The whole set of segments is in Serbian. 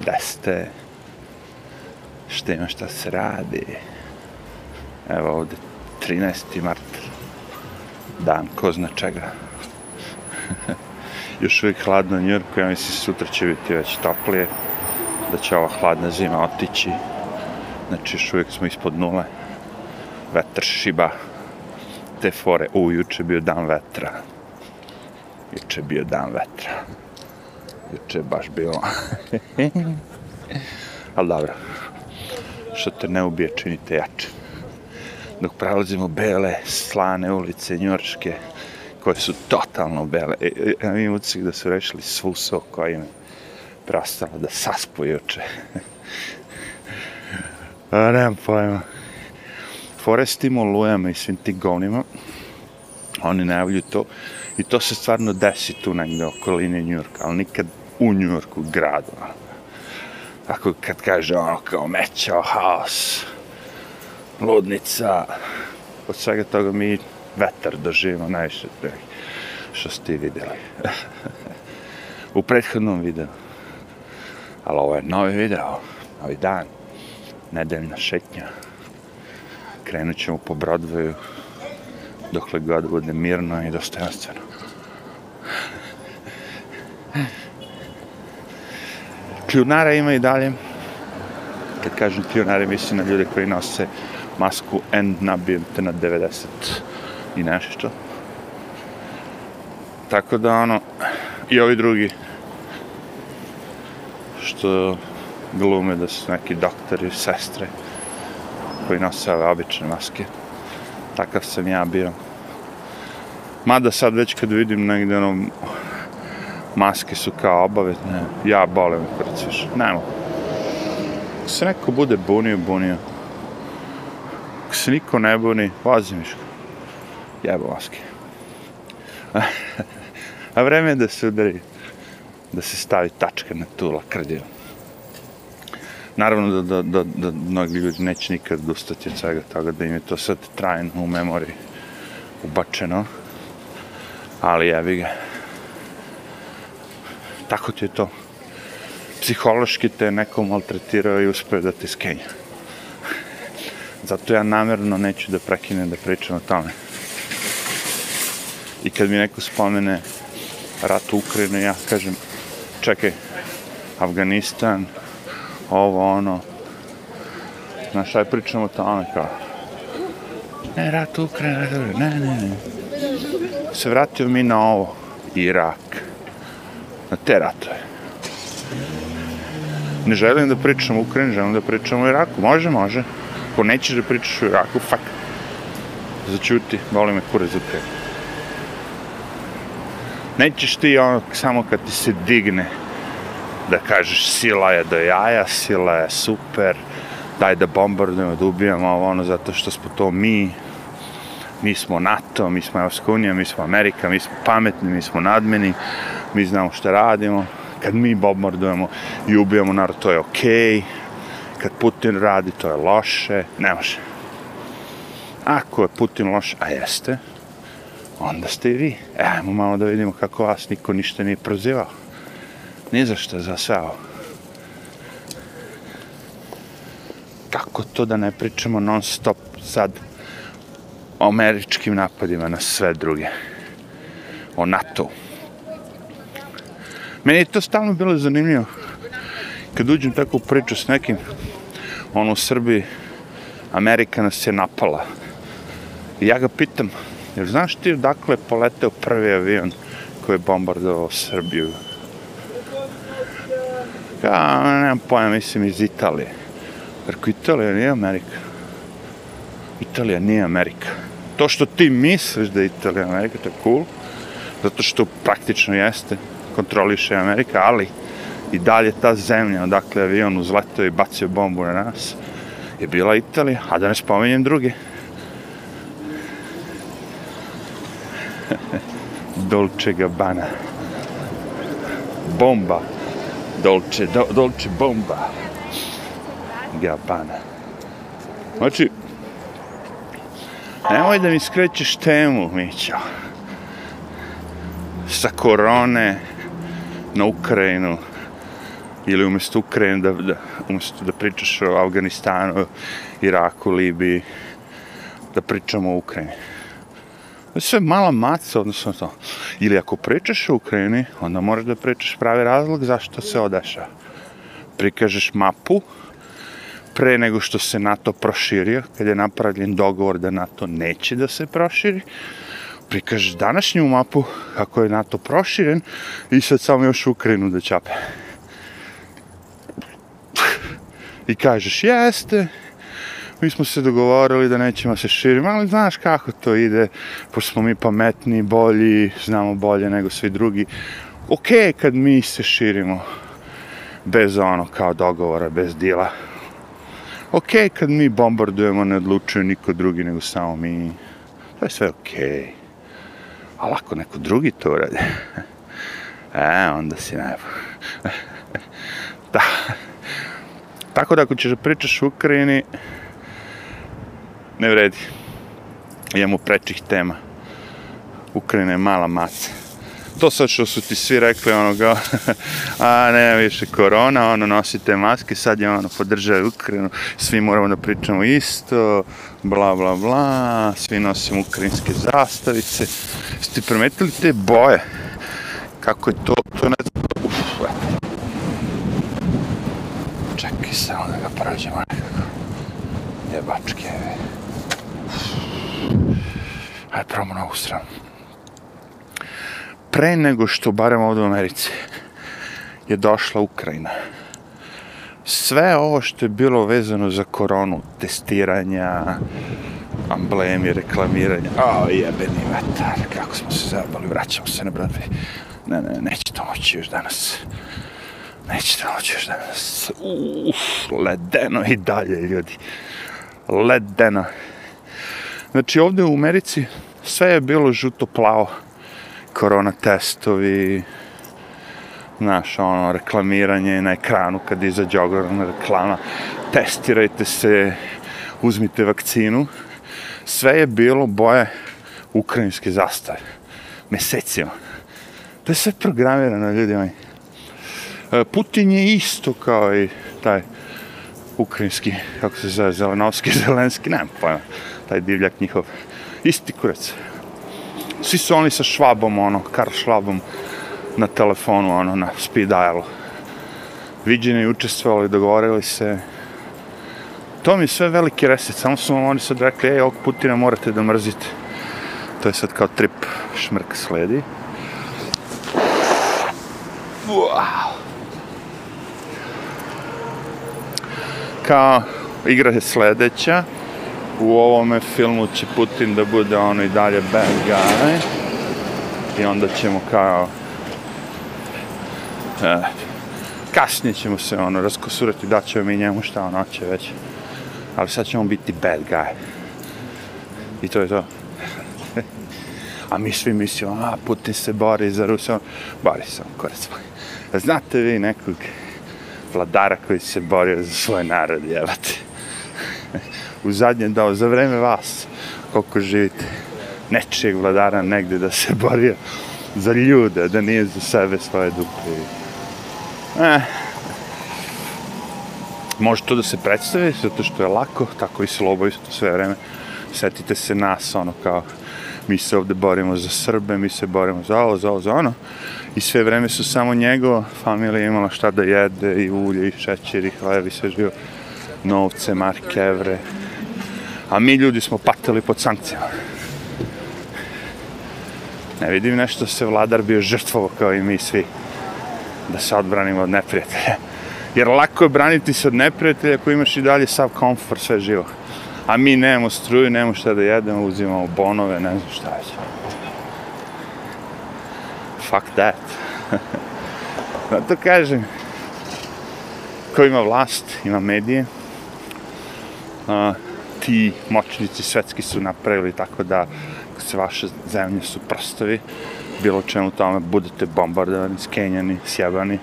Da ste? Šta ima šta se radi? Evo ovde 13. mart. Dan ko zna čega. Još uvijek hladno u Njurku, ja mislim sutra će biti već toplije. Da će ova hladna zima otići. Znači još uvijek smo ispod nule. Vetar šiba. Te fore. U, juče bio dan vetra. Juče bio dan vetra. Juče baš bilo. Ali dobro. Što te ne ubije, činite jače. Dok prelazimo bele, slane ulice njurške, koje su totalno bele. E, e, imam utisak da su rešili svu sok koja im je preostala da saspu juče. A, nemam pojma. Fore s i svim tim govnima, oni najavljuju to, i to se stvarno desi tu negde okoline Njurka, ali nikad u Njurku, gradu. Ako kad kaže ono kao mećao, haos, ludnica, od svega toga mi vetar doživimo najviše što ste videli. u prethodnom videu. Ali ovo je novi video, novi dan, nedeljna šetnja. Krenut ćemo po Broadwayu dokle god bude mirno i dostojanstveno. Kljunara ima i dalje. Kad kažem kljunare, mislim na ljude koji nose masku N nabijem te na 90 i nešto. Tako da ono, i ovi drugi što glume da su neki doktori, sestre koji nose ove obične maske. Takav sam ja bio. Mada sad već kad vidim negde ono maske su kao obavezne, ja bolim kurac više. Nemo. Ako se neko bude bunio, bunio. Ako se niko ne buni, vozi miško. Jebo maske. A vreme je da se udari, da se stavi tačka na tu lakrdiju. Naravno da, da, da, da mnogi ljudi neće nikad ustati od svega toga, da im je to sad trajno u memoriji ubačeno. Ali jebi ga. Tako ti je to. Psihološki te neko maltretirao i uspeo da te skenja. Zato ja namjerno neću da prekinem da pričam o tome. I kad mi neko spomene rat u Ukrajinu, ja kažem, čekaj, Afganistan, ovo, ono, znaš, je pričamo o tome, kao, ne, rat u Ukrajinu, ne, ne, ne, se vratio mi na ovo, Irak, na te ratove. Ne želim da pričam o Ukrajini, želim da pričam o Iraku, može, može, ako nećeš da pričaš o Iraku, fuck, začuti, boli me kure za te. Nećeš ti ono samo kad ti se digne da kažeš sila je do jaja, sila je super, daj da bombardujemo, da ubijamo ovo ono, zato što smo to mi, mi smo NATO, mi smo Evropska unija, mi smo Amerika, mi smo pametni, mi smo nadmeni, mi znamo šta radimo, kad mi bombardujemo i ubijamo narod, to je okej, okay. kad Putin radi, to je loše, ne može. Ako je Putin loš, a jeste, onda ste i vi. E, ajmo malo da vidimo kako vas niko ništa nije prozivao. Ni za što za sve ovo. Kako to da ne pričamo non stop sad o američkim napadima na sve druge? O NATO. Meni je to stalno bilo zanimljivo. Kad uđem tako u priču s nekim, ono u Srbiji, Amerika nas je napala. I ja ga pitam, jer znaš ti odakle je poleteo prvi avion koji je bombardovao Srbiju? Ja, nemam pojma, mislim iz Italije. Rekao, Italija nije Amerika. Italija nije Amerika. To što ti misliš da je Italija Amerika, to je cool, zato što praktično jeste, kontroliše Amerika, ali i dalje ta zemlja odakle avion uzletao i bacio bombu na nas je bila Italija, a da ne spominjem druge. Dolce Gabbana. Bomba. Dolce, do, Dolce Bomba. Gabbana. Znači, nemoj da mi skrećeš temu, Mićo. Sa korone na Ukrajinu, ili umjesto Ukrajine da, da, umjesto da pričaš o Afganistanu, Iraku, Libiji, da pričamo o Ukrajini. To je sve mala maca, odnosno to. Ili ako pričaš o Ukrajini, onda moraš da pričaš pravi razlog zašto se odeša. Prikažeš mapu, pre nego što se NATO proširio, kad je napravljen dogovor da NATO neće da se proširi, prikažeš današnju mapu kako je NATO proširen i sad samo još Ukrajinu da čape. I kažeš, jeste, mi smo se dogovorili da nećemo se širiti, ali znaš kako to ide, pošto smo mi pametni, bolji, znamo bolje nego svi drugi. Ok, kad mi se širimo, bez ono kao dogovora, bez dila. Ok, kad mi bombardujemo, ne odlučuje niko drugi nego samo mi. To je sve ok. Ali ako neko drugi to uradi, e, onda si najbolj. da. Tako da ako ćeš da pričaš u Ukrajini, ne vredi. Imamo prečih tema. Ukrajina je mala maca. To sad što su ti svi rekli onoga, a ne više korona, ono nosite maske, sad je ono podržaju Ukrajinu, svi moramo da pričamo isto, bla bla bla, svi nosimo ukrajinske zastavice. Ste primetili te boje? Kako je to, to ne znam, uf, eto. Čekaj samo da ga prođemo nekako. Jebačke, Ajde, probamo na ovu stranu. Pre nego što, barem ovdje u Americi, je došla Ukrajina, sve ovo što je bilo vezano za koronu, testiranja, amblemi, reklamiranja, o, jebeni vetar, kako smo se zabali, vraćamo se na Broadway. Ne, ne, neće to moći još danas. Neće to moći još danas. Uf, ledeno i dalje, ljudi. Ledeno. Znači ovdje u Americi sve je bilo žuto-plavo. Korona testovi, znaš, ono, reklamiranje na ekranu kad izađe ogromna reklama. Testirajte se, uzmite vakcinu. Sve je bilo boje ukrajinske zastave. Mesecima. To je sve programirano, ljudi moji. E, Putin je isto kao i taj ukrajinski, kako se zove, Zelenovski, Zelenski, nemam pojma taj divljak njihov. Isti kurac. Svi su oni sa švabom, ono, Karl švabom na telefonu, ono, na speed dialu. Viđeni, učestvovali, dogovorili se. To mi je sve veliki reset, samo su vam oni sad rekli, ej, ovog Putina morate da mrzite. To je sad kao trip šmrk sledi. Wow. Kao, igra je sledeća u ovome filmu će Putin da bude ono i dalje bad guy i onda ćemo kao eh, kasnije ćemo se ono raskosurati da ćemo mi njemu šta on hoće već. Ali sad ćemo biti bad guy. I to je to. A mi svi mislimo a Putin se bori za Rusiju. Bori se on kurac znate vi nekog vladara koji se borio za svoj narod jevate u zadnje dao za vreme vas koliko živite nečijeg vladara negde da se borio za ljude, da nije za sebe svoje dupe. Eh. Može to da se predstavi, zato što je lako, tako i slobo isto sve vreme. Setite se nas, ono kao, mi se ovde borimo za Srbe, mi se borimo za ovo, za ovo, za ono. I sve vreme su samo njegova familija imala šta da jede, i ulje, i šećer, i hleb, i sve živo. Novce, marke, evre, a mi ljudi smo patili pod sankcijama. Ne vidim nešto se vladar bio žrtvovo kao i mi svi da se odbranimo od neprijatelja. Jer lako je braniti se od neprijatelja ako imaš i dalje sav komfort, sve živo. A mi nemamo struju, nemamo šta da jedemo, uzimamo bonove, ne znam šta već. Fuck that. Zato kažem, ko ima vlast, ima medije, uh, ti moćnici svetski su napravili tako da se vaše zemlje su prstovi, bilo tome budete bombardovani, skenjani, sjebani.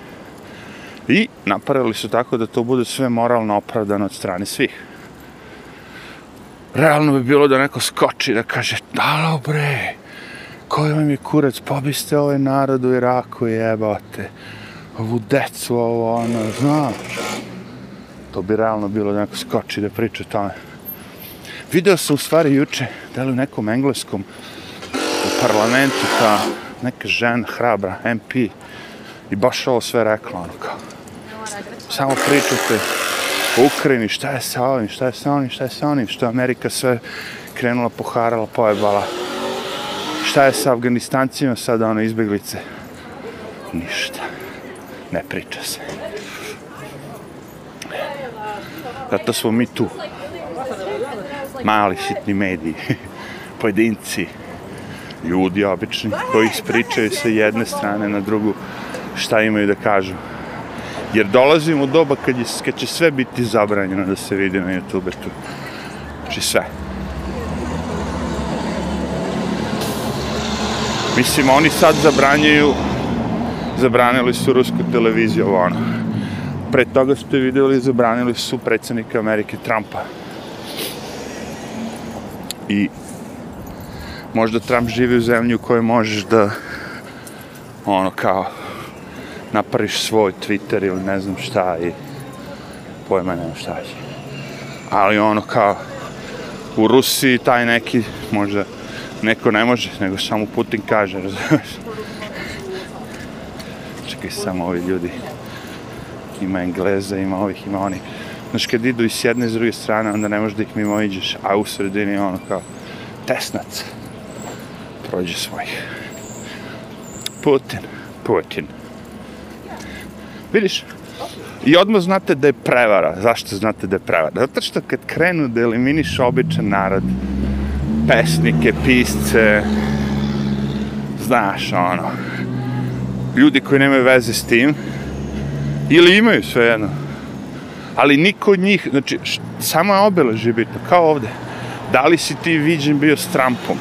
I napravili su tako da to bude sve moralno opravdano od strane svih. Realno bi bilo da neko skoči da kaže, dalo bre, koji vam je kurac, pobiste ovaj narod u Iraku, jebate. ovu decu, ovo, ono, znaš. To bi realno bilo da neko skoči da priča tome. Video sam u stvari juče, da li u nekom engleskom u parlamentu, ta neka žena, hrabra, MP, i baš ovo sve rekla, ono kao, samo pričate o Ukrajini, šta je sa ovim, šta je sa onim, šta je sa onim, što je Amerika sve krenula, poharala, pojebala. Šta je sa Afganistancima sada, one izbjeglice? Ništa. Ne priča se. Zato smo mi tu. Mali, sitni mediji. Pojedinci. Ljudi obični koji ispričaju sa jedne strane na drugu šta imaju da kažu. Jer dolazimo u doba kad, je, kad će sve biti zabranjeno da se vidi na YouTube tu. Znači sve. Mislim, oni sad zabranjuju, zabranili su rusku televiziju, ovo ono. Pre toga ste videli, zabranili su predsjednika Amerike Trumpa. I možda Trump živi u zemlji u kojoj možeš da ono kao napraviš svoj Twitter ili ne znam šta i pojma nema šta će. Ali ono kao u Rusiji taj neki možda neko ne može, nego samo Putin kaže, razumiješ? Čekaj, samo ovi ljudi. Ima Engleza, ima ovih, ima oni. Znaš, kad idu i s jedne i s druge strane, onda ne možeš da ih mimo iđeš, a u sredini ono kao tesnac. Prođe svojih. Putin, Putin. Vidiš? I odmah znate da je prevara. Zašto znate da je prevara? Zato što kad krenu da eliminiš običan narod, pesnike, pisce, znaš, ono, ljudi koji nemaju veze s tim, ili imaju sve jedno, ali niko od njih, znači, samo je obeležje bitno, kao ovde. Da li si ti viđen bio s Trumpom?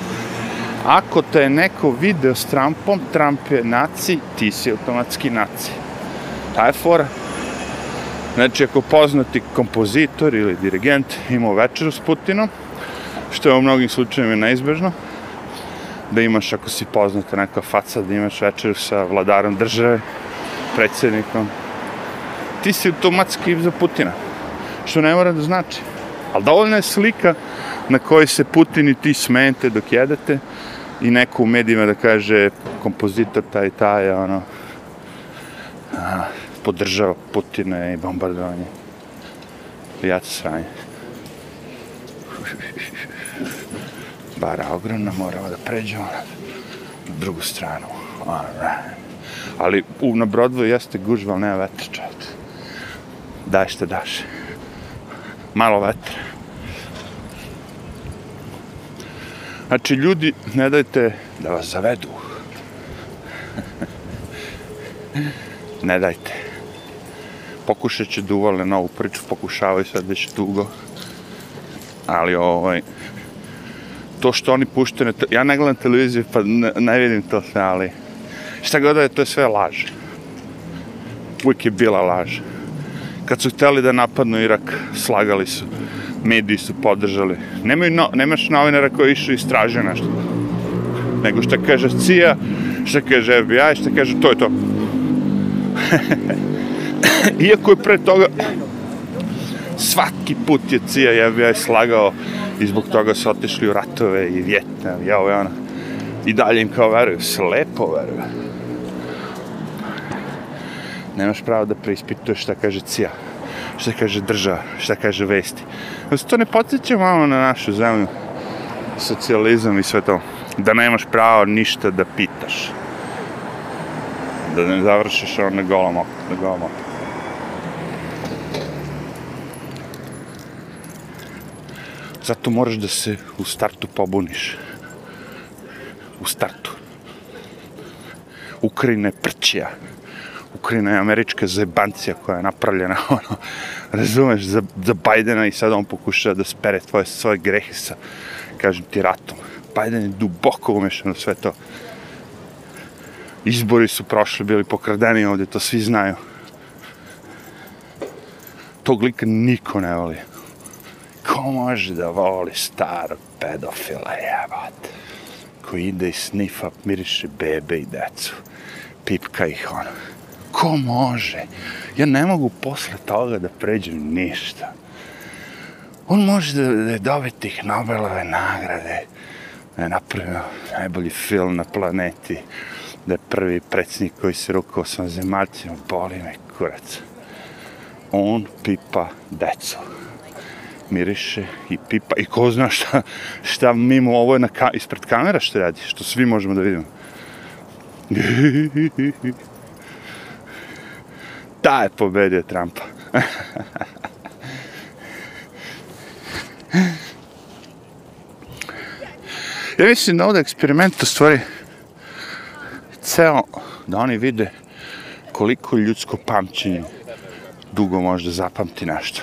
Ako te je neko video s Trumpom, Trump je naci, ti si automatski naci. Ta je fora. Znači, ako poznati kompozitor ili dirigent imao večeru s Putinom, što je u mnogim slučajima neizbežno, da imaš, ako si poznata neka faca, da imaš večeru sa vladarom države, predsjednikom, ti si automatski za Putina, što ne mora da znači. Ali dovoljna je slika na kojoj se Putin i ti smejete dok jedete i neko u medijima da kaže kompozitor taj taj, ono, a, podržava Putina i bombardovanje. Ja to sranje. bara ogromna, moramo da pređemo na drugu stranu. Alright. Ali u, na Broadway jeste gužva, ali nema vetra čovječ. Daj što daš. Malo vetra. Znači, ljudi, ne dajte da vas zavedu. ne dajte. Pokušat će da novu priču, pokušavaju sad već dugo. Ali, ovaj, to što oni puštaju, na ja ne gledam televiziju pa ne, ne vidim to sve, ali šta god da je, to je sve laž. Uvijek je bila laž. Kad su hteli da napadnu Irak, slagali su. Mediji su podržali. Nemaju no, nemaš novinara koji išu istražuje nešto. Nego šta kaže CIA, šta kaže FBI, šta kaže to je to. Iako je pre toga svaki put je CIA i FBI slagao i zbog toga su otišli u ratove i Vjetnam i ovo ono. I dalje im kao veruju, slepo veruju. Nemaš pravo da preispituješ šta kaže CIA, šta kaže država, šta kaže vesti. Se to ne podsjeća malo na našu zemlju, socijalizam i sve to. Da nemaš pravo ništa da pitaš. Da ne završiš ono na golom oku, na golom oku. Zato moraš da se u startu pobuniš. U startu. Ukrajina je prćija. Ukrajina je američka zebancija koja je napravljena, ono, razumeš, za, za Bajdena i sad on pokušava da spere tvoje, svoje grehe sa, kažem ti, ratom. Bajden je duboko umešan u sve to. Izbori su prošli, bili pokradeni ovdje, to svi znaju. Tog lika niko ne voli ko može da voli starog pedofila jebat koji ide i snifa, miriše bebe i decu pipka ih ono Ko može? Ja ne mogu posle toga da pređem ništa. On može da, da je dobiti tih Nobelove nagrade, da je napravio najbolji film na planeti, da je prvi predsjednik koji se rukao sa zemaljcima, boli me kurac. On pipa deco. Miriše i pipa. I ko zna šta, šta mimo ovo je na ka ispred kamera što radi, što svi možemo da vidimo. Ta je pobedio Trumpa. ja mislim da ovdje eksperiment u stvari ceo da oni vide koliko ljudsko pamćenje dugo može da zapamti nešto.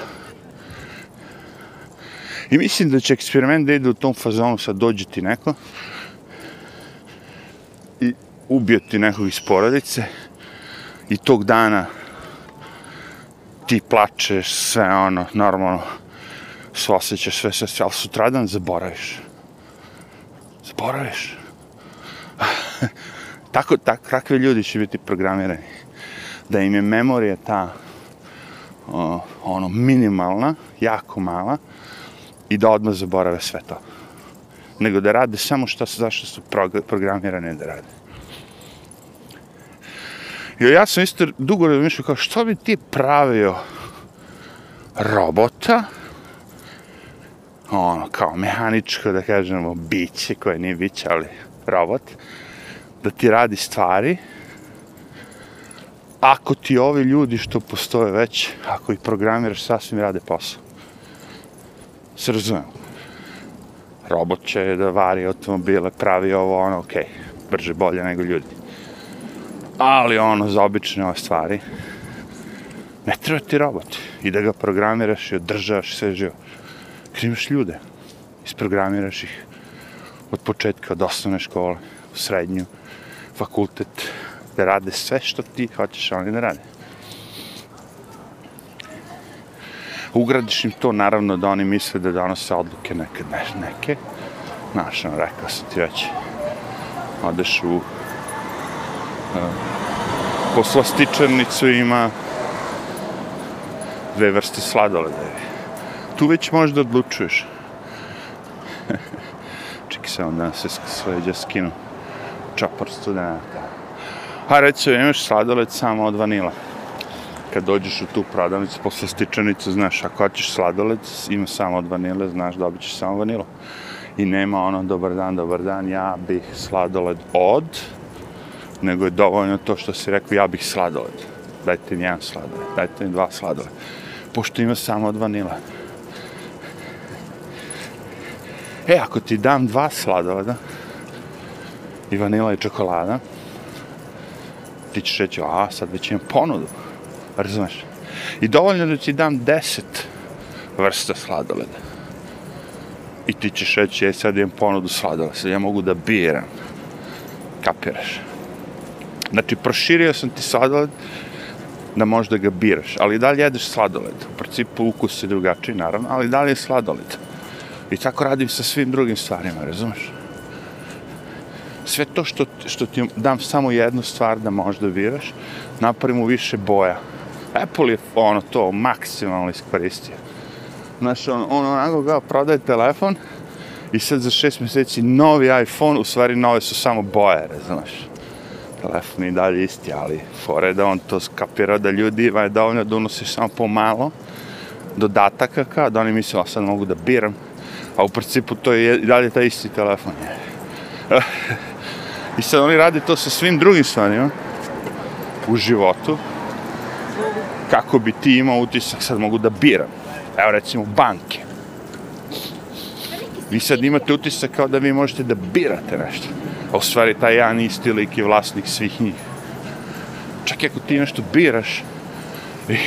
I mislim da će eksperiment da ide u tom fazonu sad dođe ti neko i ubio ti nekog iz porodice i tog dana ti plačeš, sve ono, normalno, se osjećaš, sve, sve, sve, ali sutradan zaboraviš. Zaboraviš. tako, tak, takvi ljudi će biti programirani. Da im je memorija ta, o, ono, minimalna, jako mala, i da odmah zaborave sve to. Nego da rade samo što su, zašto su programirane da rade. Jo, ja sam isto dugo razmišljao kao što bi ti pravio robota, ono, kao mehaničko, da kažemo, biće, koje nije biće, ali robot, da ti radi stvari, ako ti ovi ljudi što postoje već, ako ih programiraš, sasvim rade posao. Se razumijem. Robot će da vari automobile, pravi ovo, ono, okej, okay, brže, bolje nego ljudi. Ali ono, za obične ove stvari, ne treba ti robot. I da ga programiraš i održavaš sve živo. Kad imaš ljude, isprogramiraš ih od početka, od osnovne škole, u srednju, fakultet, da rade sve što ti hoćeš oni da rade. Ugradiš im to, naravno, da oni misle da donose odluke nekad ne, neke. Znaš, rekao sam ti već, odeš u poslastičarnicu ima dve vrste sladoleda. Tu već možda odlučuješ. Čekaj se onda se sveđa skinu čapor studenta. A recimo imaš sladoled samo od vanila. Kad dođeš u tu prodavnicu, posle stičanicu, znaš, ako hoćeš sladoled, ima samo od vanile, znaš, dobit ćeš samo vanilu. I nema ono, dobar dan, dobar dan, ja bih sladoled od, nego je dovoljno to što si rekao, ja bih sladoled. Dajte mi jedan sladoled, dajte mi dva sladoled. Pošto ima samo od vanila. E, ako ti dam dva sladoleda, i vanila i čokolada, ti ćeš reći, a, sad već imam ponudu. Razumeš? I dovoljno da ti dam deset vrsta sladoleda. I ti ćeš reći, ja sad imam ponudu sladoleda, sad ja mogu da biram. Kapiraš? Znači, proširio sam ti sladoled da možeš da ga biraš, ali dalje jedeš sladoled. U principu ukus je drugačiji, naravno, ali dalje je sladoled. I tako radim sa svim drugim stvarima, razumeš? Sve to što, što ti dam samo jednu stvar da možeš da biraš, napravim u više boja. Apple je ono to maksimalno iskoristio. Znaš, on, on onako kao prodaje telefon i sad za šest mjeseci novi iPhone, u stvari nove su samo boje, razumeš? Telefon je dalje isti, ali fore da on to skapira da ljudi ima je dovoljno da unosiš samo pomalo dodataka kao da oni misle, a sad mogu da biram, a u principu to je i dalje taj isti telefon. I sad oni rade to sa svim drugim stvarima u životu, kako bi ti imao utisak, sad mogu da biram. Evo recimo banke. Vi sad imate utisak kao da vi možete da birate nešto. A u stvari taj jedan isti lik je vlasnik svih njih. Čak i ako ti nešto biraš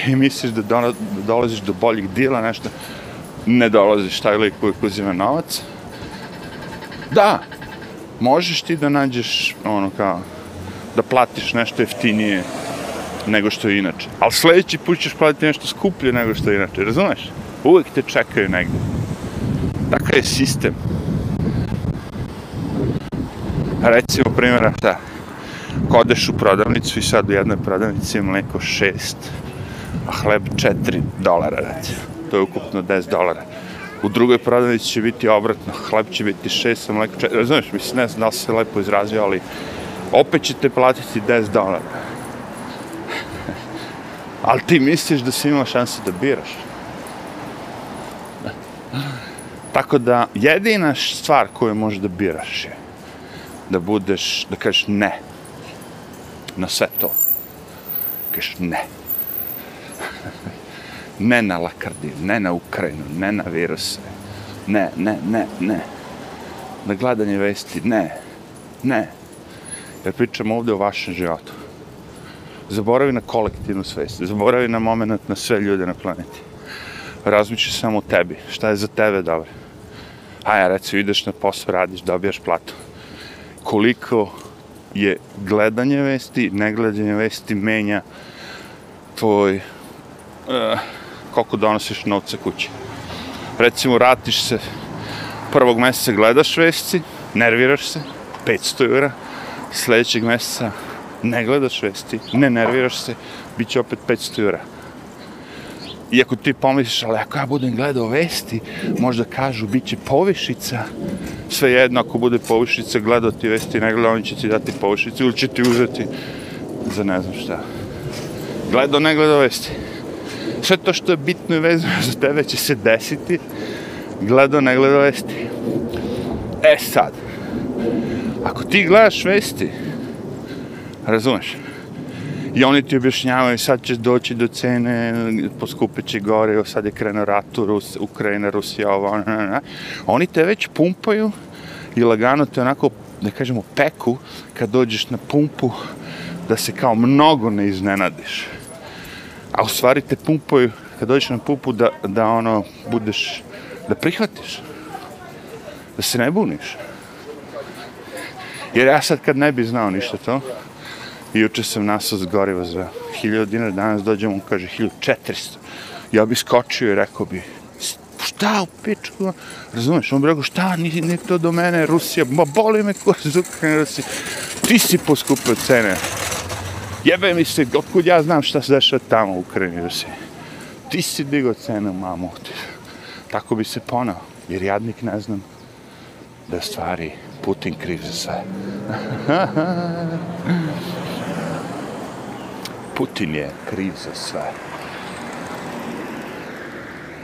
i misliš da, da dolaziš do boljih dila, nešto, ne dolaziš taj lik koji uzima novac. Da, možeš ti da nađeš ono kao da platiš nešto jeftinije nego što je inače. Ali sljedeći put ćeš platiti nešto skuplje nego što je inače, razumeš? Uvijek te čekaju negdje. Takav je sistem. Recimo primjera šta? Kodeš u prodavnicu i sad u jednoj prodavnici je mleko 6, a hleb 4 dolara, recimo. To je ukupno 10 dolara. U drugoj prodavnici će biti obratno, hleb će biti 6, a mleko 4. Razumiješ, mislim, ne znam da se lepo izrazio, ali opet ćete platiti 10 dolara. ali ti misliš da si imao šanse da biraš. Tako da, jedina stvar koju možeš da biraš je da budeš, da kažeš ne na sve to. Kažeš ne. ne na Lakardiju, ne na Ukrajinu, ne na viruse. Ne, ne, ne, ne. Na gledanje vesti, ne. Ne. Jer pričamo ovde o vašem životu. Zaboravi na kolektivnu svest. Zaboravi na moment na sve ljude na planeti. Razmišljaj samo o tebi. Šta je za tebe dobro? A ja recimo ideš na posao, radiš, dobijaš platu. Koliko je gledanje vesti, negledanje vesti menja tvoj uh, koliko donosiš novca kući. Recimo, ratiš se prvog meseca gledaš vesti, nerviraš se, 500 eura, sledećeg meseca ne gledaš vesti, ne nerviraš se, bit će opet 500 eura. Iako ti pomisliš, ali ako ja budem gledao vesti, možda kažu, bit će povišica, sve jedno, ako bude povišica, gledao ti vesti, ne gledao, oni će ti dati povišicu ili će ti uzeti za ne znam šta. Gledao, ne gledao vesti. Sve to što je bitno i vezano za tebe će se desiti, gledao, ne gledao vesti. E sad, ako ti gledaš vesti, razumeš, i oni ti objašnjavaju sad ćeš doći do cene, poskupit će gore, sad je krenuo rat u Rus, Ukrajina, Rusija, ovo, ne, ne, ne. Oni te već pumpaju i lagano te onako, da kažemo, peku kad dođeš na pumpu da se kao mnogo ne iznenadiš. A u stvari te pumpaju kad dođeš na pumpu da, da ono budeš, da prihvatiš. Da se ne buniš. Jer ja sad kad ne bi znao ništa to, Juče sam nasao gorivo za 1000 dinara, danas dođem, on kaže 1400. Ja bi skočio i rekao bi, šta u pičku, razumeš, on bi rekao, šta, nije, nije to do mene, Rusija, ma boli me ko iz Ukrajine, Rusija, ti si poskupio cene. Jebe mi se, otkud ja znam šta se dešava tamo u Ukrajini, Rusiji. Ti si digao cenu, mamu. Tako bi se ponao, jer jadnik ne znam da stvari Putin kriv za sve. Putin je kriv za sve.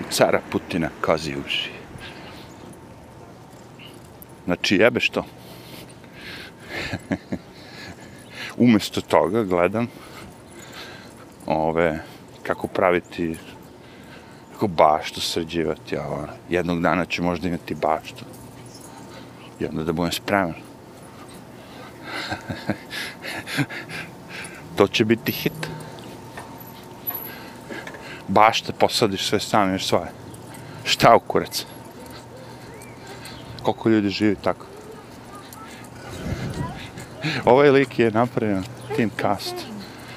U cara Putina kozi uši. Znači, jebe što? Umesto toga gledam ove, kako praviti kako baštu sređivati, a jednog dana ću možda imati baštu. I onda da budem spreman. to će biti hit. Baš te posadiš sve sam, još svoje. Šta u kurac? Koliko ljudi živi tako? Ovaj lik je napravio Team Cast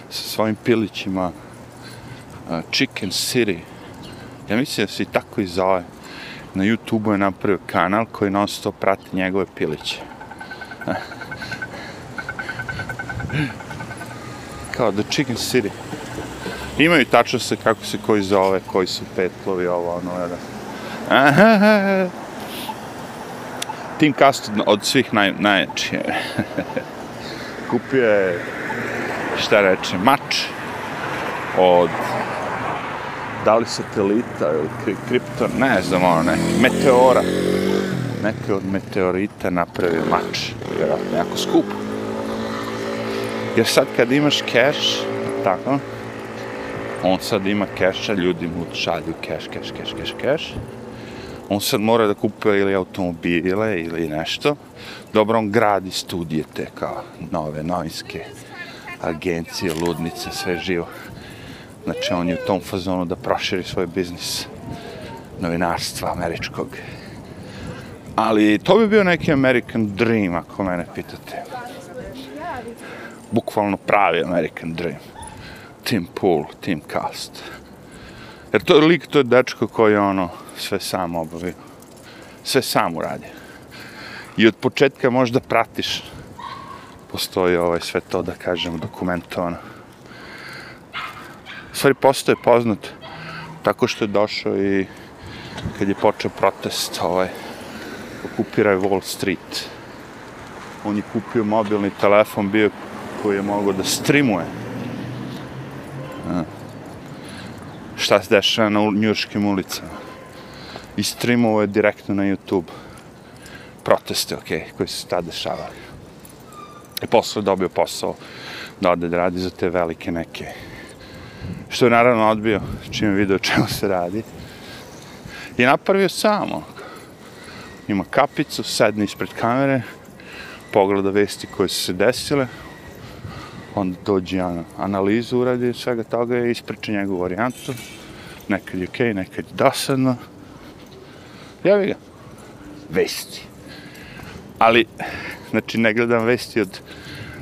sa svojim pilićima Chicken City. Ja mislim da se i tako i zove. Na YouTube-u je napravio kanal koji non stop prati njegove piliće kao The Chicken City. Imaju tačno se kako se koji zove, koji su petlovi, ovo, ono, jedan. Aha, Team Cast od svih naj, najjači. Kupio je, šta reče, mač od da li satelita ili kri, kripton, ne znam, ono, neki, meteora. Neke od meteorita napravio mač, vjerojatno, jako skupo. Jer sad kad imaš cash, tako, on sad ima keša, ljudi mu šalju keš, keš, keš, keš, keš. On sad mora da kupuje ili automobile ili nešto. Dobro, on gradi studije te kao nove novinske agencije, ludnice, sve živo. Znači, on je u tom fazonu da proširi svoj biznis novinarstva američkog. Ali to bi bio neki American dream, ako mene pitate bukvalno pravi American Dream. Tim Pool, Tim Cast. Jer to je lik, to je dečko koji ono sve sam obavio. Sve sam uradi. I od početka možda pratiš postoji ovaj, sve to, da kažemo, dokumentovano. U stvari, postoje poznat tako što je došao i kad je počeo protest, ovaj, okupirao Wall Street. On je kupio mobilni telefon, bio koji je mogao da streamuje šta se dešava na njurškim ulicama. I streamovo je direktno na YouTube proteste, ok, koji su tada dešavali. I posle dobio posao da ode da radi za te velike neke. Što je naravno odbio, čim je vidio čemu se radi. I napravio samo. Ima kapicu, sedne ispred kamere, pogleda vesti koje su se desile, onda dođe an, analizu uradi svega toga i ispriča njegovu varijantu. Nekad je okej, okay, nekad je dosadno. Javi ga. Vesti. Ali, znači, ne gledam vesti od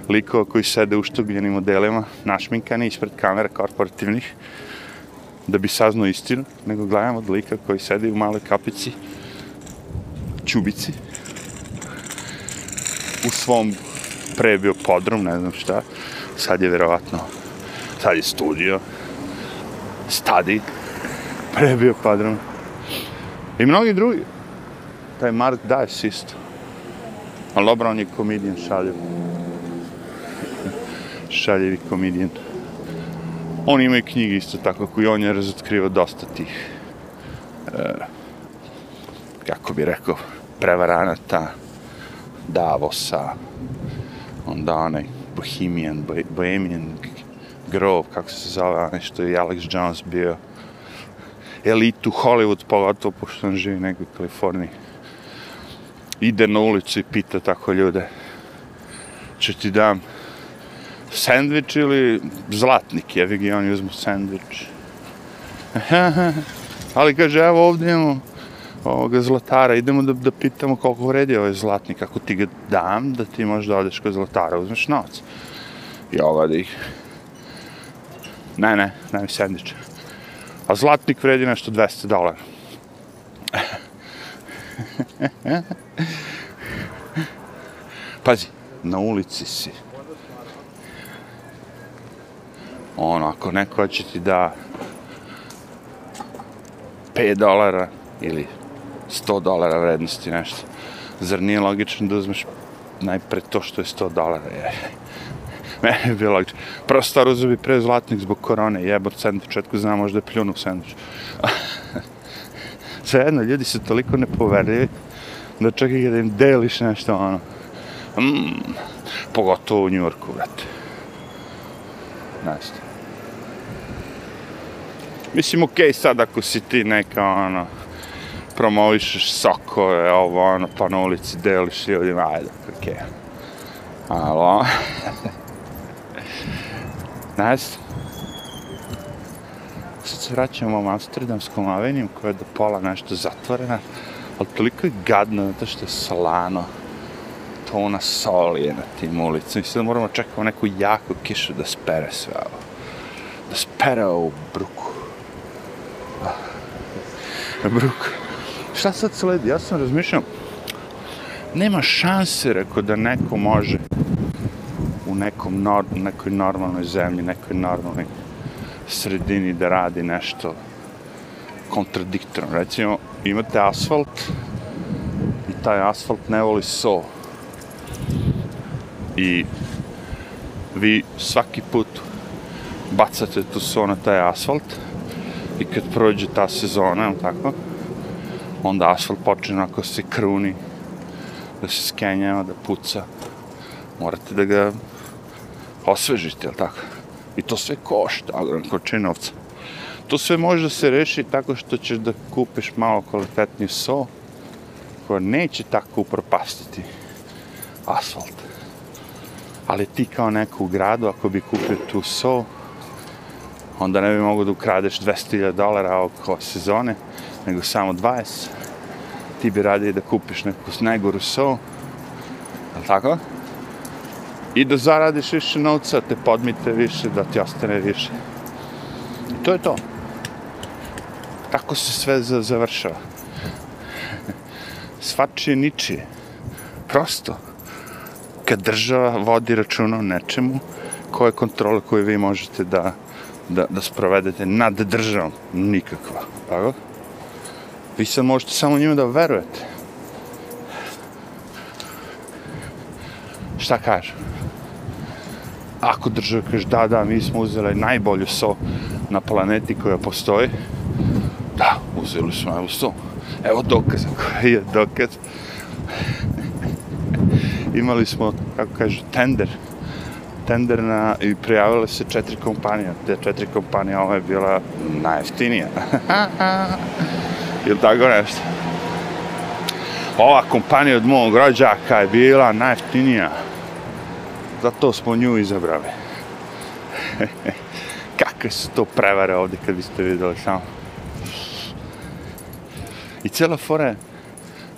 likova koji sede u štugljenim modelima, našminkani ispred kamera korporativnih, da bi saznao istinu, nego gledam od lika koji sede u maloj kapici, čubici, u svom pre je podrum, ne znam šta, sad je verovatno, sad je studio, stadi, pre je podrum. I mnogi drugi. Taj Mark Dice isto. Ali dobro, on je komedijan šaljiv. Šaljivi komedijan. On ima i knjige isto tako, koji on je razotkrivao dosta tih, e, kako bi rekao, prevaranata, Davosa, onda onaj Bohemian, Bohemian Grove, kako se zove, onaj što je Alex Jones bio, elitu Hollywood, pogotovo pošto on živi negdje u Kaliforniji. Ide na ulicu i pita tako ljude, će ti dam sandvič ili zlatnik, jevi ga oni uzmu sandvič. Ali kaže, evo ovdje imamo ovoga zlatara, idemo da, da pitamo koliko vredi ovaj zlatnik, ako ti ga dam, da ti možeš da odeš kod zlatara, uzmeš novac. I ova da ih... Ne, ne, ne mi sandvič. A zlatnik vredi nešto 200 dolara. Pazi, na ulici si. Ono, ako neko će ti da 5 dolara ili 100 dolara vrednosti nešto. Zar nije logično da uzmeš najpre to što je 100 dolara? Je. Mene je bilo logično. Prvo stvar uzeo bi pre zlatnik zbog korone, jebor sandvič, četko znam možda je pljunu sandvič. Sve jedno, ljudi su toliko nepoverljivi da čak i kada im deliš nešto ono, mm, pogotovo u Njurku, brate. Znaš Mislim, okej okay, sad ako si ti neka, ono, promovišeš sokove, ovo, ono, pa na ulici deliš ljudima, ajde. Okay. Alo. Znaš? Sad se vraćamo u Amsterdamskom aveniju koja je do pola nešto zatvorena, ali toliko je gadno zato što je solano. To ona sol je na tim ulicama. I sad moramo čekati neku jaku kišu da spere sve ovo. Da spere ovu bruku. Ah. Šta sad sledi? Ja sam razmišljao, nema šanse, rekao, da neko može u nekom nor nekoj normalnoj zemlji, nekoj normalnoj sredini da radi nešto kontradiktorno. Recimo, imate asfalt i taj asfalt ne voli so. I vi svaki put bacate tu so na taj asfalt i kad prođe ta sezona, tako, onda asfalt počne onako se kruni, da se skenjava, da puca. Morate da ga osvežite, jel tako? I to sve košta, ogrom kočinovca. To sve može da se reši tako što ćeš da kupiš malo kvalitetniji so, koja neće tako upropastiti asfalt. Ali ti kao neko u gradu, ako bi kupio tu so, onda ne bi mogo da ukradeš 200.000 dolara oko sezone, nego samo 20. Ti bi radije da kupiš neku najgoru so, je tako? I da zaradiš više novca, te podmite više, da ti ostane više. I to je to. Tako se sve završava. Svačije ničije. Prosto. kad država vodi računa o nečemu, koje kontrole koje vi možete da, da, da sprovedete nad državom? Nikakva. Tako? Vi sad možete samo njima da verujete. Šta kažu? Ako država kaže da, da, mi smo uzeli najbolju so na planeti koja postoji, da, uzeli smo najbolju so. Evo dokaz, koji je dokaz. Imali smo, kako kažu, tender. Tender na, i prijavile se četiri kompanije. Te četiri kompanije, ova je bila najjeftinija. Ili tako nešto? Ova kompanija od mog rođaka je bila najjeftinija. Zato smo nju izabrali. Kakve su to prevare ovdje kad biste vidjeli samo. I cijela fora je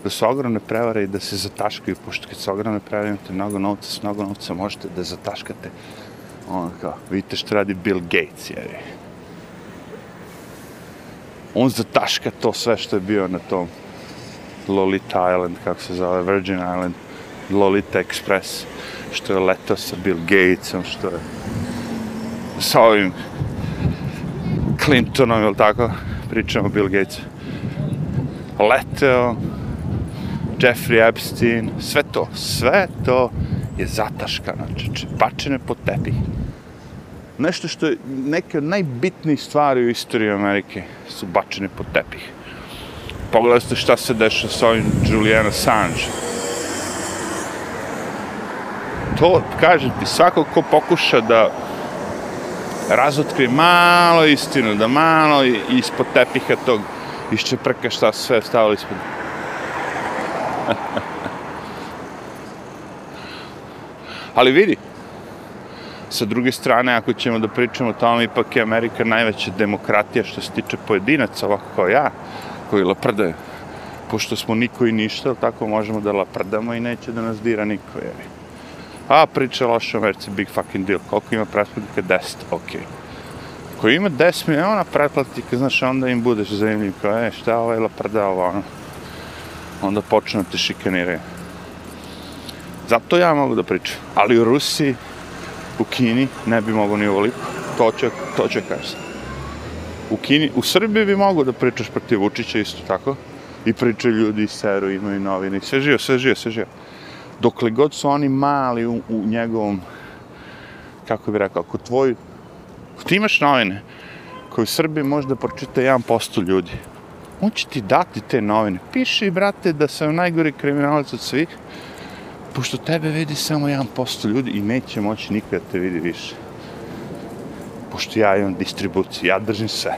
da su ogromne prevare i da se zataškaju, pošto kad su ogromne prevare imate mnogo novca, s mnogo novca možete da zataškate. Ono kao, vidite što radi Bill Gates, jevi. On zataška to sve što je bio na tom Lolita Island, kako se zove, Virgin Island, Lolita Express, što je leto sa Bill Gatesom, što je sa ovim Clintonom, ili tako, pričamo Bill Gatesu. Leteo, Jeffrey Epstein, sve to, sve to je zataškano, znači, bačene pod tepih. Nešto što je neke od najbitnijih stvari u istoriji Amerike su bačene pod tepih. Pogledajte šta se deša sa ovim Julian Assange. To, kažem ti, svako ko pokuša da razotkrije malo istinu, da malo ispod tepiha tog iščeprka šta sve stavili ispod. Ali vidi, sa druge strane, ako ćemo da pričamo o tome, ipak je Amerika najveća demokratija što se tiče pojedinaca, ovako kao ja, koji laprdaju. Pošto smo niko i ništa, tako možemo da laprdamo i neće da nas dira niko, jevi. A, priča loša Americi, big fucking deal. Koliko ima pretplatnika? 10, okej. Okay. Ko ima 10 miliona pretplatnika, znaš, onda im budeš zanimljiv, kao, e, šta ovaj laprda, ovo, ono. Onda počne da te šikaniraju. Zato ja mogu da pričam. Ali u Rusiji, u Kini, ne bi mogo ni ovoliko. To će, to će kaži U Kini, u Srbiji bi mogo da pričaš protiv Vučića isto tako. I pričaju ljudi iz Seru, imaju novine, sve živo, sve živo, sve živo. Dokle god su oni mali u, u njegovom, kako bi rekao, ako tvoj, ako ti imaš novine, koje u Srbiji možda pročita 1% ljudi, on će ti dati te novine. Piši, brate, da sam najgori kriminalac od svih, pošto tebe vidi samo 1% ljudi i neće moći nikada te vidi više. Pošto ja imam distribuciju, ja držim sve.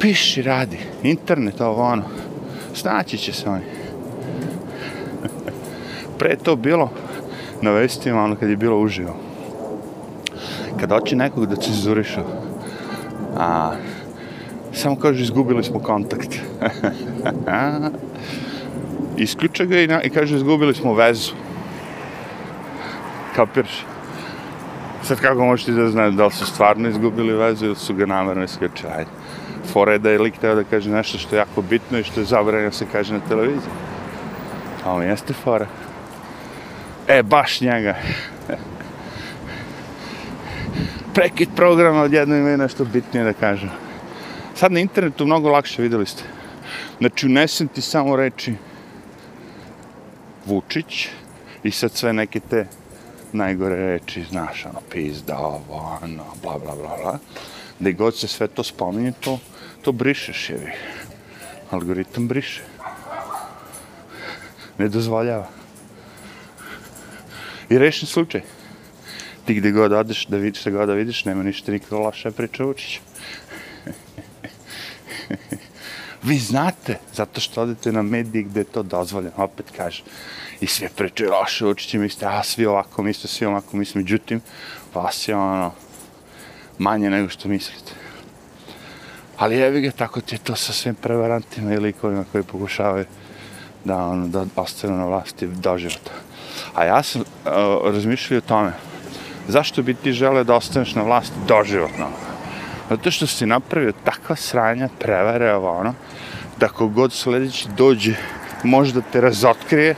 Piši, radi, internet, ovo ono, snaći će se oni. Pre to bilo na vestima, ono kad je bilo uživo. Kad hoće nekog da cenzurišu, a, samo kažu izgubili smo kontakt. isključe ga i, na, i kaže izgubili smo vezu. Kapiraš? Sad kako možete da znaju da li su stvarno izgubili vezu ili su ga namjerno isključili? Ajde. Fora je da je lik teo da kaže nešto što je jako bitno i što je zabranjeno se kaže na televiziji. A ovo jeste fora. E, baš njega. Prekid programa od jednog ima nešto bitnije da kažem. Sad na internetu mnogo lakše videli ste. Znači, unesem ti samo reči Vučić i sad sve neke te najgore reči, znaš, ono, pizda, ovo, ono, bla, bla, bla, bla. Da god se sve to spominje, to, to brišeš, jevi. Algoritam briše. Ne dozvoljava. I rešen slučaj. Ti gde god odeš, da vidiš, se god da vidiš, nema ništa nikada loše priča Vučića. Vi znate, zato što odete na mediji gde je to dozvoljeno, opet kaže. I sve priče, loše učiće, mislite, a svi ovako misle, svi ovako misle, međutim, vas je ono, manje nego što mislite. Ali evi ga, tako ti je to sa svim prevarantima i likovima koji pokušavaju da, ono, da ostanu na vlasti do života. A ja sam uh, razmišljao o tome, zašto bi ti žele da ostaneš na vlasti doživotno? Zato što si napravio takva sranja, prevare, ovo ono, da kogod sledeći dođe, može da te razotkrije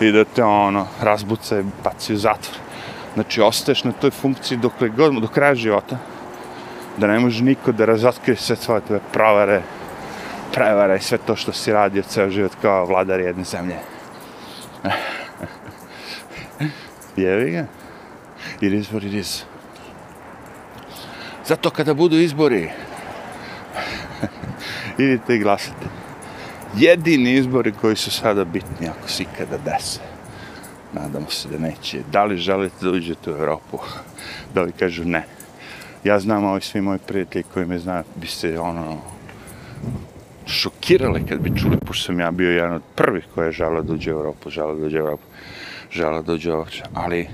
i da te ono razbuca i baci u zatvor. Znači, ostaješ na toj funkciji dok, god, do kraja života, da ne može niko da razotkrije sve svoje tvoje provare, prevare i sve to što si radio ceo život kao vladar jedne zemlje. Jevi ga. It is what it is. Zato kada budu izbori, idite i glasate. Jedini izbori koji su sada bitni, ako se ikada dese. Nadamo se da neće. Da li želite da uđete u Evropu? Da li kažu ne? Ja znam, ovi svi moji prijatelji koji me znaju, bi se ono šokirali kad bi čuli, pošto sam ja bio jedan od prvih koji je želeo da uđe u Evropu, želeo da uđe u Evropu, želeo da uđe u Evropu, ali,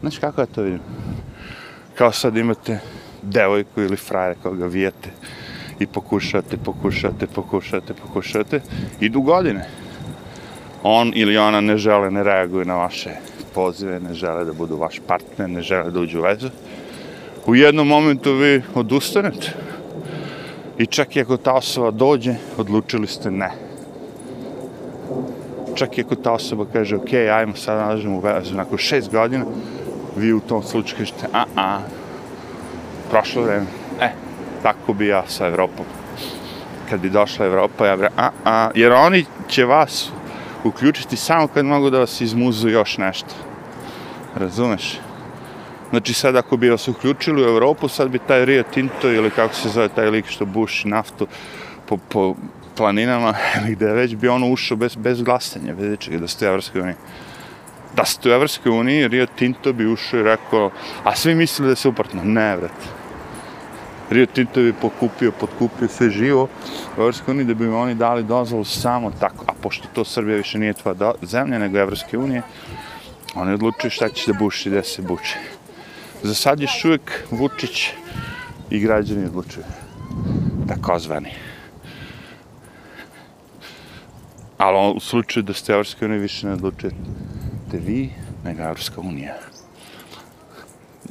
znaš kako ja to vidim? Kao sad imate devojku ili frajera koga vijete i pokušate, pokušate, pokušate, pokušate, idu godine. On ili ona ne žele, ne reaguju na vaše pozive, ne žele da budu vaš partner, ne žele da uđu u vezu. U jednom momentu vi odustanete i čak i ako ta osoba dođe, odlučili ste ne. Čak i ako ta osoba kaže, ok, ajmo sad nalažemo u vezu, nakon šest godina, vi u tom slučaju kažete, a, a, prošlo vreme. E, tako bi ja sa Evropom. Kad bi došla Evropa, ja bi a, a, jer oni će vas uključiti samo kad mogu da vas izmuzu još nešto. Razumeš? Znači sad ako bi vas uključili u Evropu, sad bi taj Rio Tinto ili kako se zove taj lik što buši naftu po, po planinama ili gde već bi ono ušao bez, bez glasanja, bez čega da ste u Evropskoj uniji. Da ste u Evropskoj uniji, Rio Tinto bi ušao i rekao, a svi mislili da se uportno. Ne, vrati. Rio Tinto bi pokupio, podkupio sve živo u Evropskoj uniji da bi oni dali dozvolu samo tako, a pošto to Srbija više nije tvoja zemlja nego Evropske unije, oni odlučuju šta će da buši, gde se buči. Za sad još uvijek Vučić i građani odlučuju. Takozvani. Ali u slučaju da ste Evropske unije više ne odlučujete vi, nego Evropska unija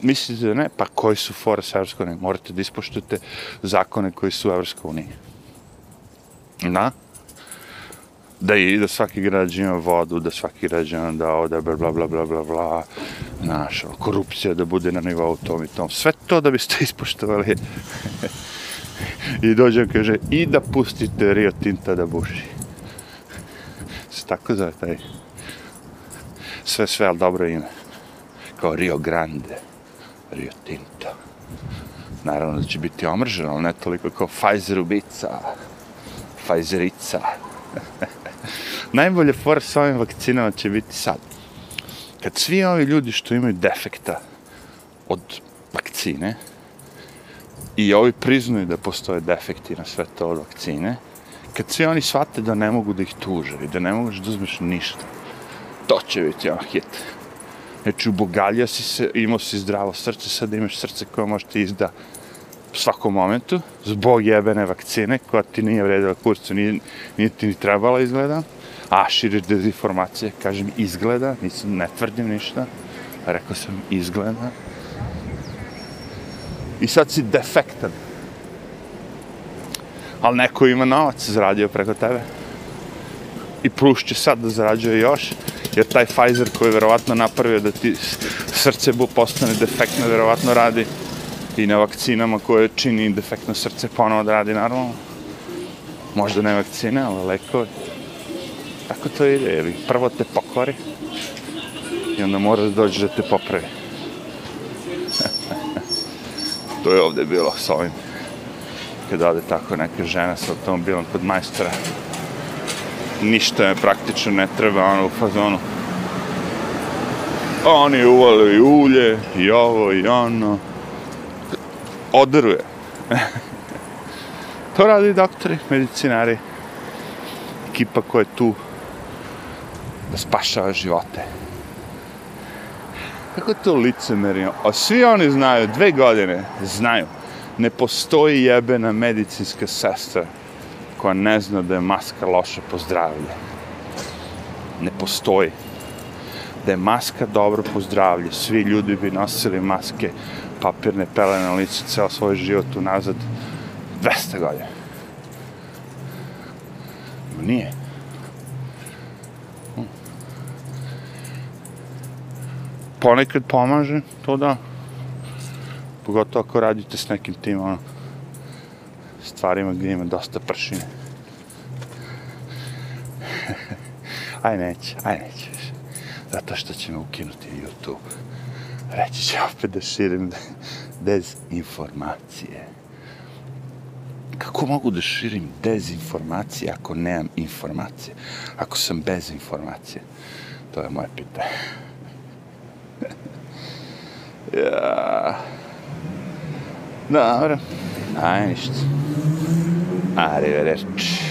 mislite da ne, pa koji su fora sa Evropskom unijom? Morate da ispoštujete zakone koji su u Evropskoj uniji. Da? Da i da svaki građan ima vodu, da svaki građan da ode, bla, bla, bla, bla, bla, bla, naša, korupcija da bude na nivou tom i tom. Sve to da biste ispoštovali. I dođem, kaže, i da pustite Rio Tinta da buši. Se tako zove taj sve, sve, ali dobro ime. Kao Rio Grande. Rio Tinto. Naravno da će biti omrženo, ali ne toliko kao Pfizer ubica. Pfizerica. Najbolje fora s ovim vakcinama će biti sad. Kad svi ovi ljudi što imaju defekta od vakcine i ovi priznaju da postoje defekti na sve to od vakcine, kad svi oni shvate da ne mogu da ih tuže i da ne možeš da uzmeš ništa, to će biti ono hit. Znači, ubogalja si se, imao si zdravo srce, sad imaš srce koje može ti izda u svakom momentu, zbog jebene vakcine, koja ti nije vredila kurcu, nije, nije ti ni trebala izgleda, a širiš dezinformacije, kažem izgleda, nisam, ne tvrdim ništa, rekao sam izgleda. I sad si defektan. Ali neko ima novac, zaradio preko tebe. I plus će sad da zarađuje još, jer taj Pfizer koji je verovatno napravio da ti srce bu postane defektno, verovatno radi i na vakcinama koje čini defektno srce ponovo da radi normalno. Možda ne vakcine, ali lekovi. Tako to ide, jer prvo te pokvari i onda mora da dođe da te popravi. to je ovde bilo s ovim. Kada ode tako neka žena sa automobilom kod majstora, ništa praktično ne treba, ono, u fazonu. Oni uvali i ulje, i ovo, i ono. Odruje. to radi doktori, medicinari. Ekipa koja je tu da spašava živote. Kako to licemerno? A svi oni znaju, dve godine, znaju, ne postoji jebena medicinska sestra koja ne zna da je maska loša po zdravlje. Ne postoji. Da je maska dobro po zdravlje, svi ljudi bi nosili maske, papirne pele na licu ceo svoj život unazad 200 godina. Nije. ponekad pomaže to da, pogotovo ako radite s nekim tim, ono, stvarima gdje ima dosta pršine. aj neće, aj neće više. Zato što će me ukinuti YouTube. Reći će opet da širim dezinformacije. Kako mogu da širim dezinformacije ako nemam informacije? Ako sam bez informacije? To je moje pitanje. ja. Dobro. Aj, ništa. Arrivederci.